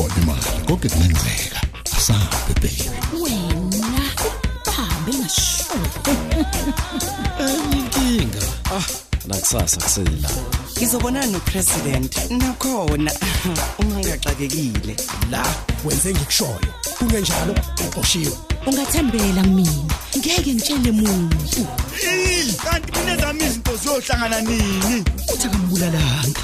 uyibone imali konke kungenzeka asabe baby wena hambe ngasho inkinga nakusasa kusela ngizobonana nopresident nakhona. Ungangaxakekile. La wenze ngikushoyo. Kungenjalo uqoshiwe. Ungathembela mina. Ngeke ngitshele muntu. Kanti mina zami izinto ziyohlangana nini? Uthi akambulalanga.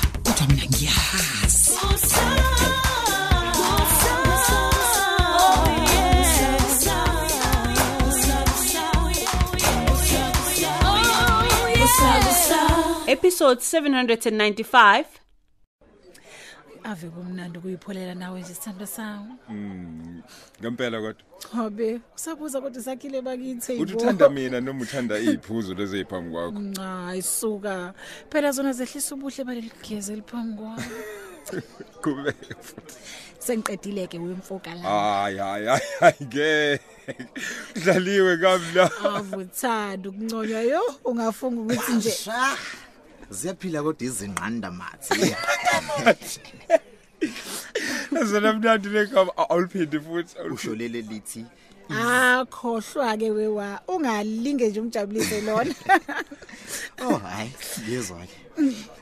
Episode 795 ave kumnandi ukuyipholela nawe nje sithando sami ngempela kodwa. Hobe usabuza kodwa sakhile bakithi uthi uthanda mina noma uthanda iphuzo lezi phambi kwakho? Hayi suka phela zona zehlisa ubuhle baleli geze liphambi kwakho kubeke futhi. Sengiqedile ke wemfoka la. Hayi hayi hayi, hayi ke dlaliwe kamla avuthanda ukunconywa yo ungafunga ukuthi nje. Ziyaphila kodwa izinqanda mathi. Zona mnandi legama awuliphindi futhi awuliphindi. usho lele lithi akhohlwa ke wewa ungalinge nje umjabulise lona. Oh hayi ngiyezwa ke.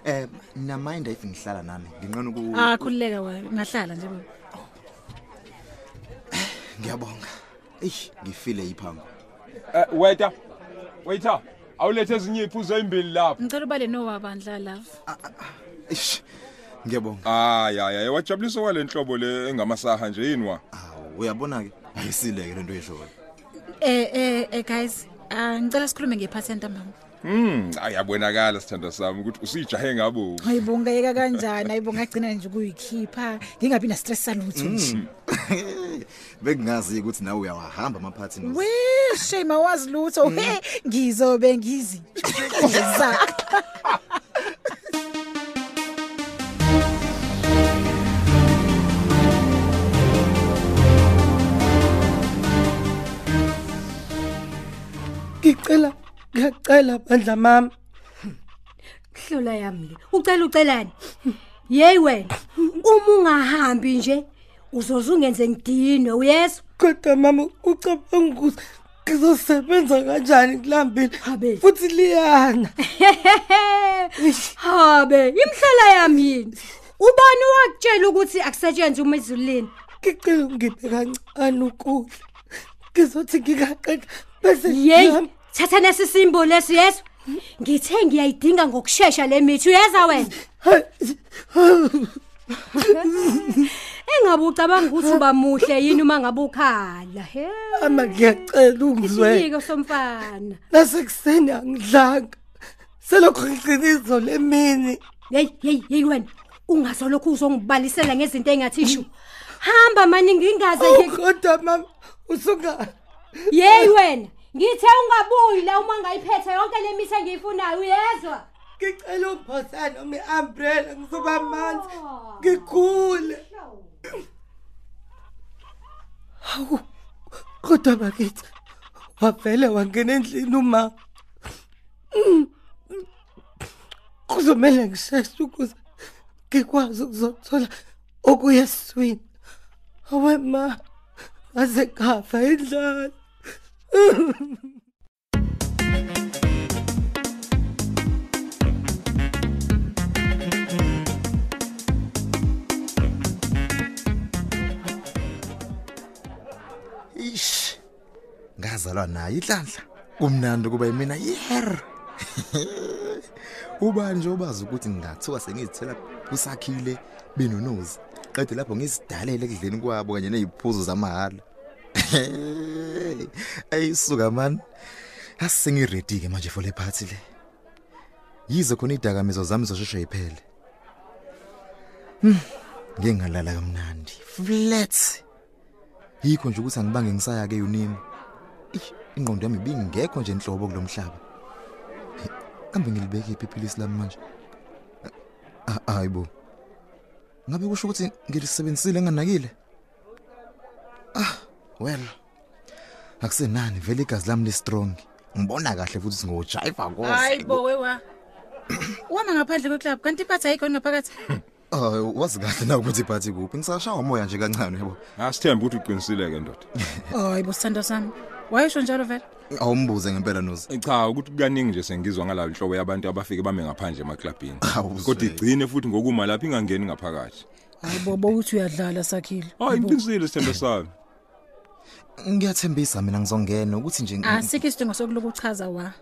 Eh mina mind if ngihlala nami nginqona uku akhululeka wa ngahlala nje baba ngiyabonga. Eish ngifile iphambo Eh, waiter waiter. Awulethe ezinye iphuzo ezimbili lapha ngicela ubale nowabandla love eish ngiyabonga. Hayi hayi hayi wajabulisa kwalenhlobo le engamasaha nje yini wa? Awu uyabona ke ayisileke lento yeshoyo eh eh eh guys ah ngicela sikhulume ngephathenta mama Hmm, ayabonakala sithanda sami ukuthi usijahe ngabo. Hayibongeka kanjani? Hayibo ngagcina nje ukuyikhipha ngingabi na stress salutho nje bekungazi ukuthi nawe uyawahamba amaphathi no we shame awazi lutho he ngizobe ngizi Ngeza. ngicela ngiyacela bandla mama Hlola yami le. Ucela ucelani? Hey wena. Uma ungahambi nje uzoze ungenze ngidinwe uyezwa? kodwa mama ucabanga ukuthi ngizosebenza kanjani kulambini Habe. futhi liyana Habe, imhlola yami yini? Ubani wakutshela ukuthi akusetshenzwe uma izulini? ngicela ungiphe kancane ukudla ngizothi ngikaqeda bese Yey, ngihamba. thatha nesi simbo lesi yezwa? Ngithe ngiyayidinga ngokusheshsha le mithi uyeza wena? Engabe ucabanga ukuthi uba muhle yini uma ngabe ukhala? He. ama ngiyacela ungizwe Isiyike somfana. nasekuseni angidlanga selokho ngiqiniso lemini Hey hey hey wena ungasolokhu uzongibalisela ngezinto engathisho. Hamba mani ngingaze ngi kodwa mama usunga Hey wena ngithe ungabuyi la uma ngayiphethe yonke le mithi engiyifunayo uyezwa? Ngicela umphosana noma i-umbrella ngizoba manzi ngikhule hawu kodwa bakithi wavele wangena endlini uma Mm. kuzomele ngisheshe ukuze ngikwazi ukuzothola okuya eswini awe ma. Aze kafa indlala ngazalwa naye inhlanhla kumnandi kuba yimina yer. Ubani nje obazi ukuthi ngingathiwa sengizithela kusakhile benonozi qede lapho ngisidalele ekudleni kwabo kanye neziphuzo zamahala ayisuka man asengiready ke manje for le party le. Yize khona idakamizo zami zosheshe iphele. Hmm, ngingalala kamnandi. Flat. Yikho nje ukuthi angibange ngisaya ke unini Ish, ingqondo yami ibingekho nje enhlobo kulomhlaba kambe ngilibeke iphilisi lami manje? Ah, hayibo ngabe kusho ukuthi ngilisebenzisile nganakile ah well akusenani vele igazi lami li strong ngibona kahle futhi singojiva konke hayibo wewa. Wama ngaphandle kweclub kanti iphatha ayikho ngaphakathi. Ah, wazi kahle na ukuthi iphathi kuphi. Ngisashaya umoya nje kancane yabo. Asithemba ukuthi uqinisile ke ndoda. hayi bosithando sami. Wayesho njalo vele Awumbuze ngempela nozi. Cha ukuthi kukaningi nje sengizwa ngalalo hlobo yabantu abafike bame ngaphandle emaklabhini. Awuzwe. Kodwa igcine futhi ngokuma lapha ingangeni ngaphakathi. hayi bobo uthi uyadlala sakhile Hayi iqinisile sithembe sami. Ngiyathembisa mina ngizongena ukuthi nje ngi- asikho isidingo sokuloku uchaza wa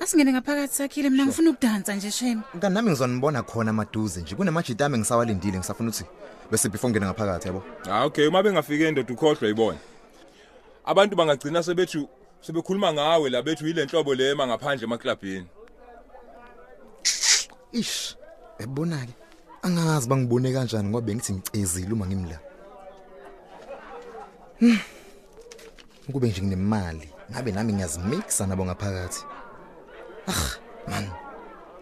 asingene ngaphakathi sakhile mina ngifuna ukudansa nje shame kanti nami ngizonibona khona maduze nje kunamajita ami ngisawalindile ngisafuna ukuthi bese before ngene ngaphakathi yabo. Ah okay uma bengafike endoda ukhohlwa yibona. Abantu bangagcina sebethu sebekhuluma ngawe la bethu yile nhlobo lema ngaphandle emaklabhini. Ish. Ebona ke. Angazi bangibone kanjani ngoba bengithi ngicezile uma ngimla. Hmm. Kube nje nginemali, ngabe nami ngiyazimixa nabo ngaphakathi. Ah, man.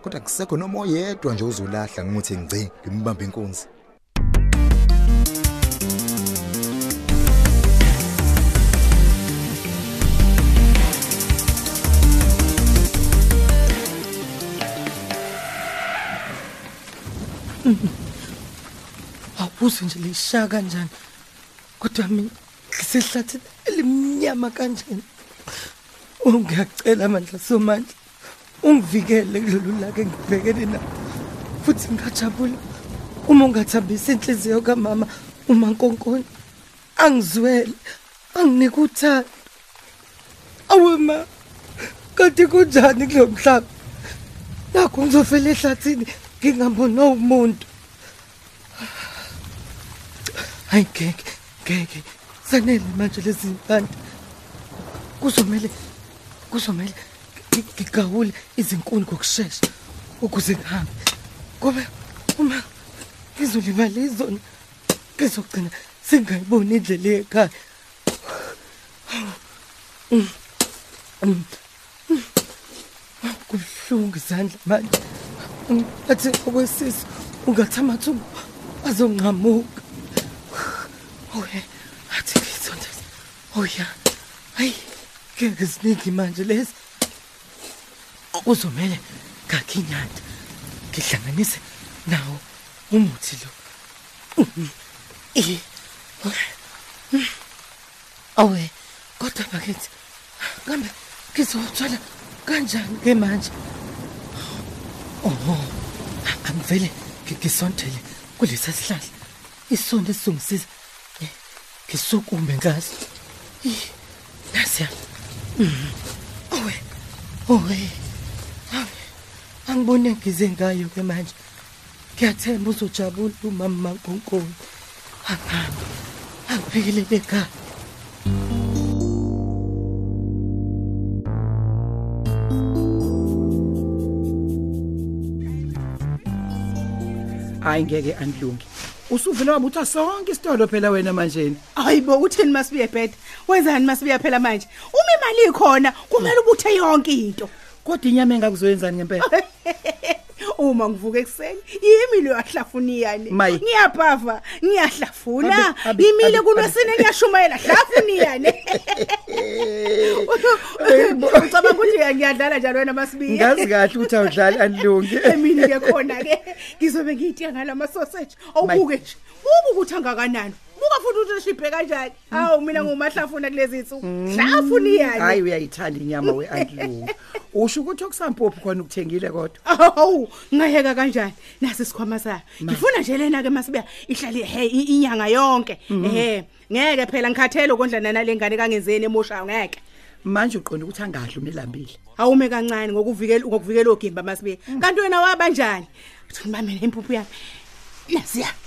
Kodwa kusekho noma oyedwa nje uzolahla ngimuthi ngci ngimbambe inkunzi. Awubuze nje lishaya kanjani? Kodwa mina ngisehlathini elimnyama kanjani? Ungiyacela mandla somandla ungivikele kulolu laka engibhekene nalo. Futhi ngingajabula uma ungathambisa inhliziyo kamama uma nkonkoni. Angizwele anginike uthando awe ma kanti kunjani kulo mhlaba? Nakho ngizofela ehlathini ngingambona umuntu. Hayi ngeke ngeke sanele manje lezi mpande kuzomele ngi- ngigawule izinkuni ngokushesha ukuze ngihambe ngoba uma ngizolimala izona ngizogcina singayiboni indlela ekhaya. Mm. kubuhlungu izandla manje athi okwesiso ungathi amathuba azonqamuka oye athi ngizondeza oya hayi ngeke ziningi manje lezi kuzomele ngakhe inyanda ngihlanganise nawo umuthi lo Mm. Eh. Mm. awe kodwa bakithi kambe ngizowuthola kanjani ke manje oho angivele ngi- ngisondele kulesa sihlahla isonto esizongisiza Eh, ngisukume ngaso Ih, nasiya Mhm. owe owe. Angibone ngize ngayo ke manje. Ngiyathemba uzojabula umama mankonkoni angihambe angiphikelele ekhaya hayi ngeke andilungi usuvele wabutha sonke isitolo phela wena manjeni hayibo uthini masibiye bheda wenzani masibiya phela manje? Uma imali ikhona kumele ubuthe yonke into. Kodwa inyama engakuzoyenzani ngempela. uma ngivuka ekuseni yimi lo yahlafuna iyane. Mayi. ngiyabhava ngiyahlafuna. Abi- abi- yimile abi- kulwesine ngiyashumayela hlafuna iyane. Ucabanga ukuthi ngiyadlala njalo wena masibiya. Ngazi kahle ukuthi awudlali andilungi emini ke khona ke ngizobe ngiyitiya ngala sausage awubuke nje buka ukuthi angakanani. Buka futhi shiphe kanjani hawu mina ngumahlafuna kulezi insuku hlafuna iyane hayi uyayithanda inyama we-andilungi usho ukuthi okusampophi khona ukuthengile kodwa Awu, ngayeka kanjani? Nasi isikhwama sayo. Ngifuna nje lena ke masibuya ihlale he inyanga yonke. Ehhe, ngeke phela ngikhathele ukondlana nalengane kangenzeni emoshayo ngeke. manje uqonda ukuthi angadli umelambile Awume kancane ngokuvikela ngokuvikela ogimba masibuya. Kanti wena wabanjani? Uthi mama impuphu yami. Nasiya.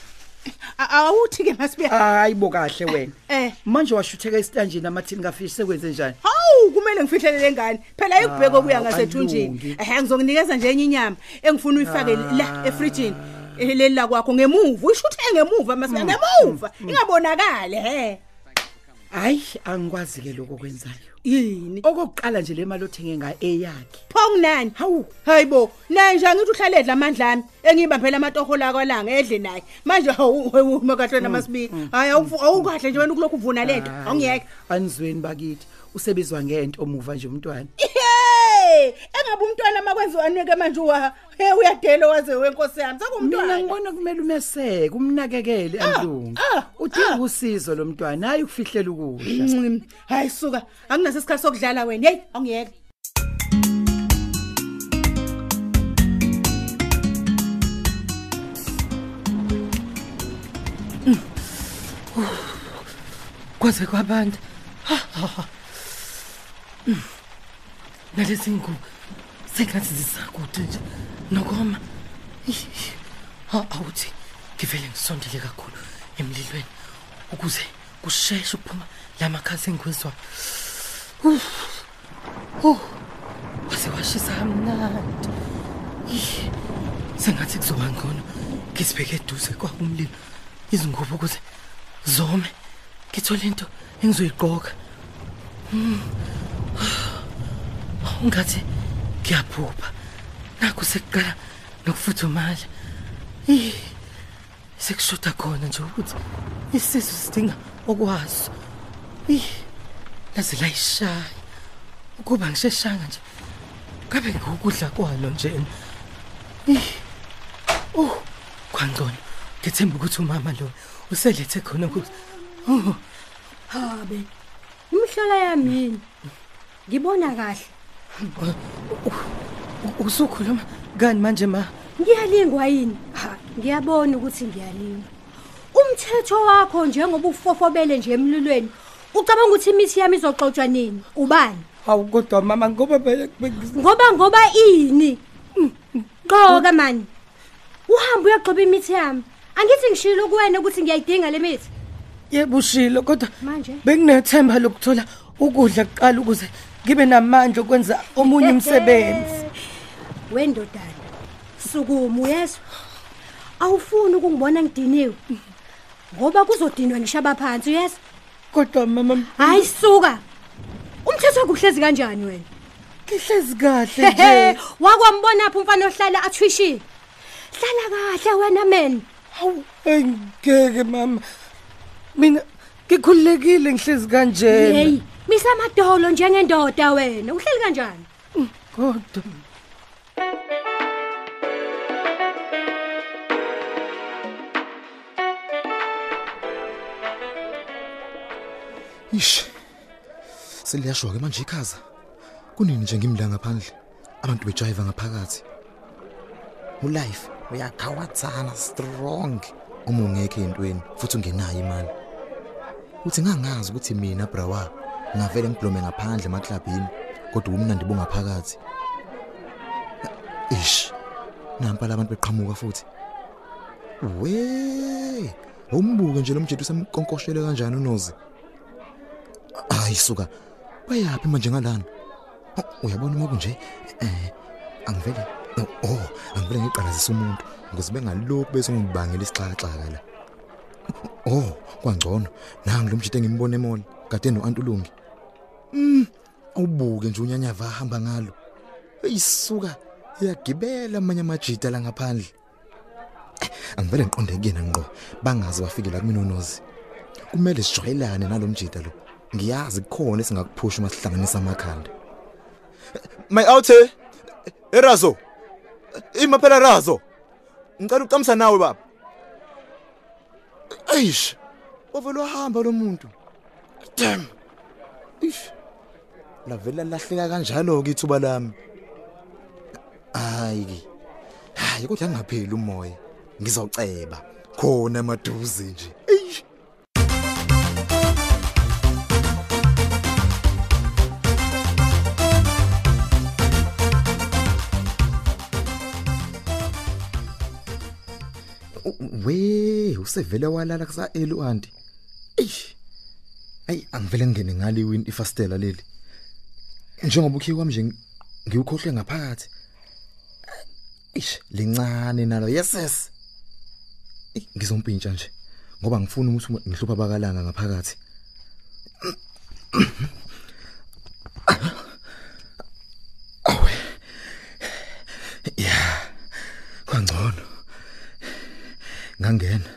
A- Awuthi ke masibuya. hayi bo kahle wena Eh. manje washutheka esitanjini amathini kafishi sekwenze njani Hawu kumele ngifihlele lengane. Phela ikubheka okuya Ah, ngasethunjini. alungi. Ehhe ngizokunikeza nje enye inyama engifuna uyifake la efrijini. Eh leli la kwakho ngemuva. Uyishuthe ngemuva masibuya ngemuva. Ingabonakala he. hayi angikwazi ke lokho okwenzayo Yini? okokuqala nje le mali othenge ngayo eyakhe Phongnani? hawu Hayibo, naye nje angithi uhlale edla amandla ami. Engibambela amatoho la kwalanga edle naye. Manje hawu uma kahle namasibi. Hayi awufu- awukahle nje wena kulokhu uvuna lento. Awungiyeke. anizweni bakithi usebizwa ngento omuva nje umntwana Hey! Ungabe umntwana makwenziwani ke manje uwa he uyadela waze wenkosi yami mina sekumntwana. ngibona kumele umeseke umnakekele andlungu ah, udinga usizo lo mntwana hayi ukufihlela ukudla Mm, Hayi suka akunaso isikhathi sokudlala wena. Hey awungiyeke. kwaze kwabanda Ha, ha, ha. Mm. nalezi ngubo sengathi zisakude nje. Nokoma. Ih, ha awuthi ngivele ngisondele kakhulu emlilweni ukuze kusheshe ukuphuma lamakhasi engizwa Oh wase washisa kamnandi. Ih, sengathi kuzoba ngcono ngisibeke eduze kwakumlilo izingubo ukuze zome. Ngithole into engizoyiqoka Mm. Ungathi ngiyaphupha nakho sekuqala nokufuthumala Ih, sekushoda khona nje ukuthi isisu sidinga okwaso Ih, laze layishaya ukuba ngisheshanga nje kabe ngokudla kwalo nje Ih, oh kwangcono ngithemba ukuthi umama lo uselethe khona ukuthi oh Habe. Imhlola yami? Ngibona kahle. Usukhuluma kani manje ma Ngiyalingwa yini? Ha, ngiyabona ukuthi ngiyalingwa. Umthetho wakho njengoba ufofobele nje emlilweni. Ucabanga ukuthi imithi yami izoxoxwa nini? Ubani? hawu kodwa mama ngoba phela Ngoba ngoba ini? Qoka mani. Uhamba uyagxiba imithi yami. Angithi ngishilo kuwena ukuthi ngiyayidinga le mithi. yebo ushilo kodwa Manje benginethemba lokuthola ukudla kuqala ukuze ngibe namandla okwenza omunye umsebenzi wendodana. Sukuma uyezwa. Awufuni ukungibona ngidiniwe. Ngoba kuzodinwa ngishaba phansi uyezwa. kodwa mama Hayi suka. Umthetho kuhlezi kanjani wena? Kihlezi kahle Hehe, nje. wakwambona apha umfana ohlala athwishile. Hlala kahle wena man. Hawu, ngeke mama. Mina ngikhululekile ngihlezi kanjena. Hey, misa amadolo njengendoda wena. Uhleli kanjani? Kodwa Ish. Seliyashwa ke manje ikhaza. Kunini nje ngimla ngaphandle. Abantu bejiva ngaphakathi. Ulife uyakhawathana strong. Uma ungekho entweni futhi ungenayo imali. Uthi ngangazi ukuthi mina brawa ngavele ngiblome ngaphandle emaklabhini kodwa umnandi bongaphakathi. Ish. Nampa labantu beqhamuka futhi. We! Umbuke nje lo mjedu semkonkoshele kanjani unozi. Hayi suka. Bayapi manje ngalana? Uyabona uma kunje eh angivele oh angivele ngiqalazisa umuntu ukuze bengalokhu bese ngibangela isixaxaxa la. Oh kwangcono nangi lo mjito engimbone emall kade no Antulungi. Mm awubuke nje unyanyava ahamba ngalo. Eyisuka iyagibela amanye amajita la ngaphandle. Eh, Angivele ngiqonde kuyena ngqo bangazi bafike la kumina unozi. Kumele sijwayelane nalomjita lo. Ngiyazi kukhona esingakuphusha uma sihlanganisa amakhanda. My out Erazo. Ima phela Razo. Ngicela uqamisa nawe baba. Eish. Ovelo hamba lo muntu. Damn. Ish. Lavela lahleka kanjalo ke ithuba lami. Hayi. Hayi kodwa ngingapheli umoya. Ngizoceba khona emaduze nje. Eish. we usevele walala kusa elu anti eish ay angivele ngene ngale win ifastela leli njengoba ukhiye kwami nje ngiwukhohle ngaphakathi. Eish lincane nalo. Yeses Eh, ngizompintsha nje ngoba ngifuna ukuthi ngihlupha bakalanga ngaphakathi. Awe. Ya kwangcono. Ngangena.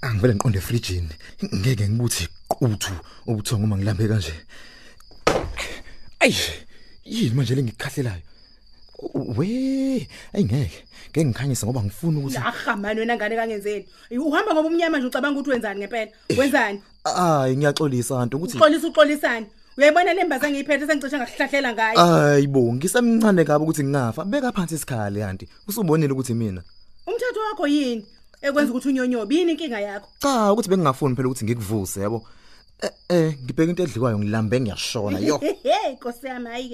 Angivele ngiqonde efrijini. Ngeke ngibuthi quthu ubuthongo uma ngilambe kanje. Ayi yini manje lengikhahlelayo we ayingeke ngeke ngikhanyise ngoba ngifuna ukuthi Ahamani wena ngane kangenzeni. Uhamba ngoba umnyama nje ucabanga ukuthi wenzani ngempela? Wenzani? hayi ngiyaxolisa antu ukuthi Uxolisa uxolisana. Uyayibona le mbaza ngiyiphethe sengicishe ngahlahlela ngayo. hayibo ngisemncane kabi ukuthi ngingafa beka phansi isikhali kanti usubonile ukuthi mina Umthetho wakho yini? Ekwenza ukuthi unyonyobe yini inkinga yakho? cha ukuthi bengingafuni phela ukuthi ngikuvuse yabo eh eh ngibheka into edlikwayo ngilambe ngiyashona yo Hey Nkosi yami hayi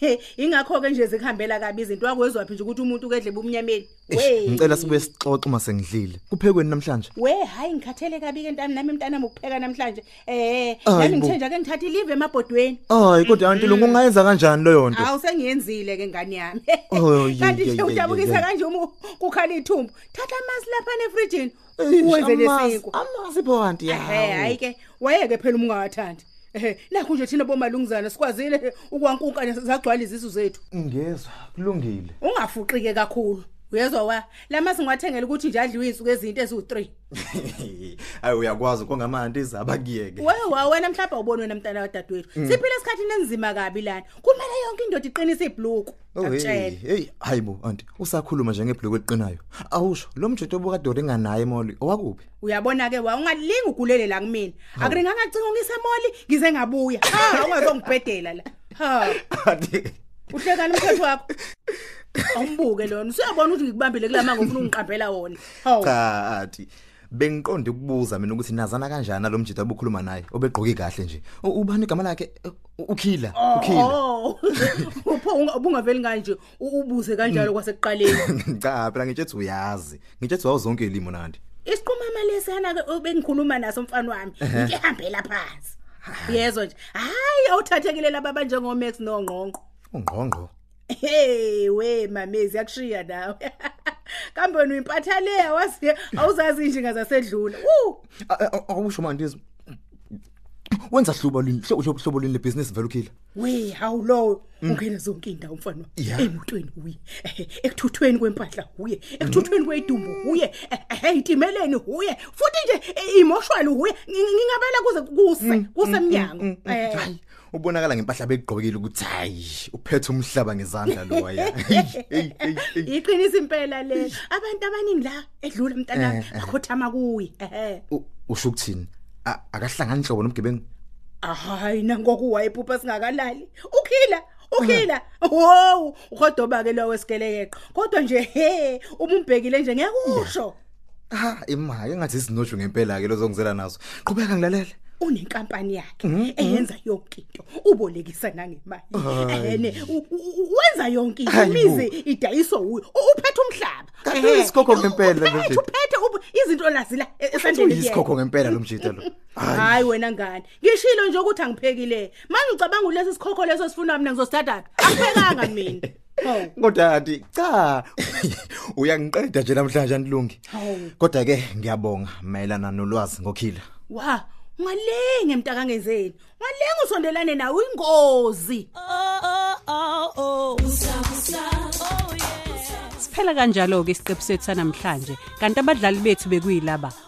ke. Ingakho ke nje zikhambela kabi izinto wakwezwaphi nje ukuthi umuntu kedle bumnyameni. We. ngicela sibuye sixoxe uma sengidlile kuphekweni namhlanje We hayi ngikhathele kabi ke ntami nami mntanami ukupheka namhlanje. Eh Hayi nami bo. ngithenja ke ngithatha ilive emabhodweni. hayi kodwa anti lo kungayenza kanjani leyo nto Awu sengiyenzile ke ngani yami. Oh, ye- Kanti ye- nje ye- ujabukisa ye- kanje uma kukhala ithumbu. Thatha amasi lapha nefrijini. Eish, Uwenze amasi- lesinku. amasi bo anti Eh yawo hayi ke wayeke phela uma ungathandi. Eh nakho nje thina bomalungizana sikwazile ukwankunkanya zagcwala izisu zethu. ngezwe kulungile Ungafuqike kakhulu. Uyezwa wa lama singathengela ukuthi nje adliwe insuku ezinto eziwu3. hayi uyakwazi kongamanti izaba kuyeke Wewe wena mhlawumbe awuboni wena mntana kadadewethu. Mm. Siphila esikhathini enzima kabi lana. Kumele yonke indoda iqinise ibhluku. Oh hey Akutshela. hey hayibo anti usakhuluma nje ngebhloko eliqinayo awusho lo mjeto obukade nganaye emoli owakuphi Uyabona ke wa ungalingi ugulele la kumina. Akuringanga cinga ngise moli ngize ngabuya. Ha ungazongibhedela la. Ha uhlekani umthetho wakho. Awumbuke lona. Usuyabona ukuthi ngikubambile kulamanga ufuna ungiqaphela wona. Hawu. cha athi bengiqonde ukubuza mina ukuthi nazana kanjani nalo mjeto obukhuluma naye obegqoki kahle nje U- ubani igama lakhe U- ukhila ukhila Oh. Upho ubungaveli kanje u- ubuze kanjalo kwasekuqaleni. cha phela ngitshethi uyazi ngitshethi wawo zonke ilimo nandi Isiqhumama lesana ke bengikhuluma naso mfana wami. Ehhe. Ngihambela phansi. Yezwa nje. Hayi awuthathekile laba abanjengo Max noNgqongqo. ungqongqo Hey we mamezi yakushiya nawe. Kambe wena uyimpatha le awazi awuzazi injinga zasedlula. Uh awusho manje izi- wenza hlubo lini hlobo hlobo hlobo lini lebusiness vele ukhila we how low ungena zonke indawo mfana. Yeah. emotweni uye. Eh, ekuthuthweni kwempahla uye. Ekuthuthweni kwedumbu uye. Eyitimeleni uye. Futhi nje eh, emotional uye. Ngi- ngingabela kuze kuse kusemnyango. eh hayi. Ubonakala ngempahla begqokile ukuthi hayi uphethe umhlaba ngezandla lo waya Hey, hey, hey, hey. iqinisa impela le. Abantu abaningi la edlula mntana Eh, eh. akhothama kuyi ehe. U- usho ukuthini? A- akahlangani hlobo nomgebengu? Hayi nangoku wayephupha singakalali. Ukhila ukhila. Wo uhodoba ke lo wesikeleyeqa kodwa nje he uma umbhekile nje ngeke usho ha imali engathi izinojo ngempela ke lozongizela nazo. Qhubeka ngilalele. Unenkampani yakhe Mhm, eyenza yonke into ubolekisa nangemali Hayi. ene u- u- wenza yonke into Hayi bo. imizi idayiso uyo U- uphethe umhlaba Kanti Ehhe. uyisikhokho ngempela lo Uphethe, nje. uphethe ubu- izinto lazila e- esandleni uyisikhokho ngempela lo mjita lo hayi wena ngani ngishilo nje ukuthi angiphekile manje ucabanga ulesi sikhokho leso sifuna mina ngizosithatha angiphekanga mina Hawu. kodwa ati cha uyangiqeda nje namhlanje antilungi Hawu. kodwa ke ngiyabonga mayelana nolwazi ngokhila wa ungalenge mntakangenzeni ungalenge usondelane nawe ingozi. Siphela kanjalo ke isiqephu sethu sanamhlanje. Kanti abadlali bethu bekuyilaba.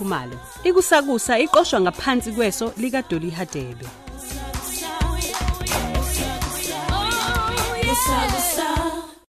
Khumalo. Ikusakusa iqoshwa ngaphansi kweso lika Dolly Hadebe. Usakusa